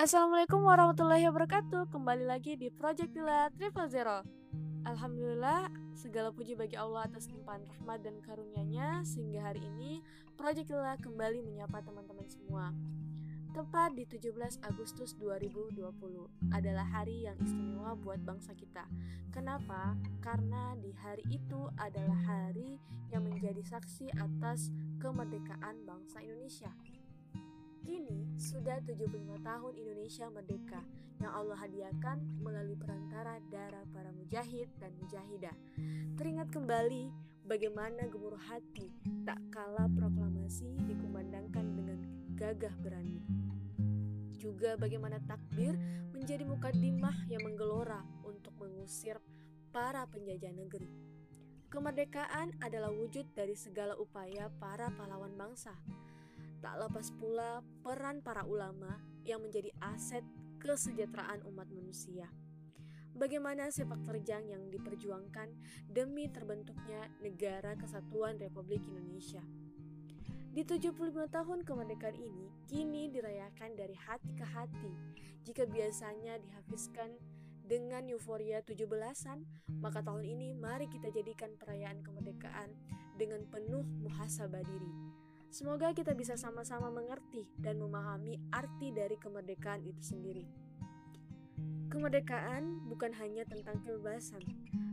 Assalamualaikum warahmatullahi wabarakatuh Kembali lagi di Project Dila Triple Zero Alhamdulillah segala puji bagi Allah atas limpahan rahmat dan karunia-Nya Sehingga hari ini Project Dila kembali menyapa teman-teman semua Tepat di 17 Agustus 2020 adalah hari yang istimewa buat bangsa kita. Kenapa? Karena di hari itu adalah hari yang menjadi saksi atas kemerdekaan bangsa Indonesia. Kini sudah 75 tahun Indonesia merdeka yang Allah hadiahkan melalui perantara darah para mujahid dan mujahidah. Teringat kembali bagaimana gemuruh hati tak kalah proklamasi dikumandangkan dengan gagah berani. Juga bagaimana takbir menjadi mukadimah yang menggelora untuk mengusir para penjajah negeri. Kemerdekaan adalah wujud dari segala upaya para pahlawan bangsa Tak lepas pula peran para ulama yang menjadi aset kesejahteraan umat manusia. Bagaimana sepak terjang yang diperjuangkan demi terbentuknya negara kesatuan Republik Indonesia. Di 75 tahun kemerdekaan ini, kini dirayakan dari hati ke hati. Jika biasanya dihafizkan dengan euforia 17-an, maka tahun ini mari kita jadikan perayaan kemerdekaan dengan penuh muhasabah diri Semoga kita bisa sama-sama mengerti dan memahami arti dari kemerdekaan itu sendiri. Kemerdekaan bukan hanya tentang kebebasan,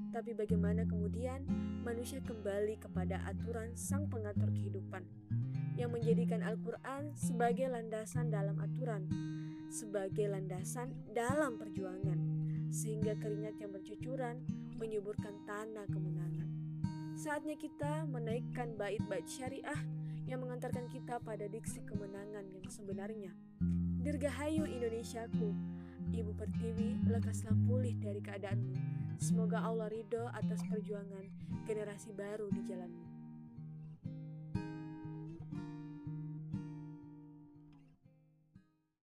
tapi bagaimana kemudian manusia kembali kepada aturan Sang Pengatur kehidupan yang menjadikan Al-Quran sebagai landasan dalam aturan, sebagai landasan dalam perjuangan, sehingga keringat yang bercucuran menyuburkan tanah kemenangan. Saatnya kita menaikkan bait-bait syariah yang mengantarkan kita pada diksi kemenangan yang sebenarnya. Dirgahayu Indonesiaku, Ibu Pertiwi, lekaslah pulih dari keadaanmu. Semoga Allah ridho atas perjuangan generasi baru di jalanmu.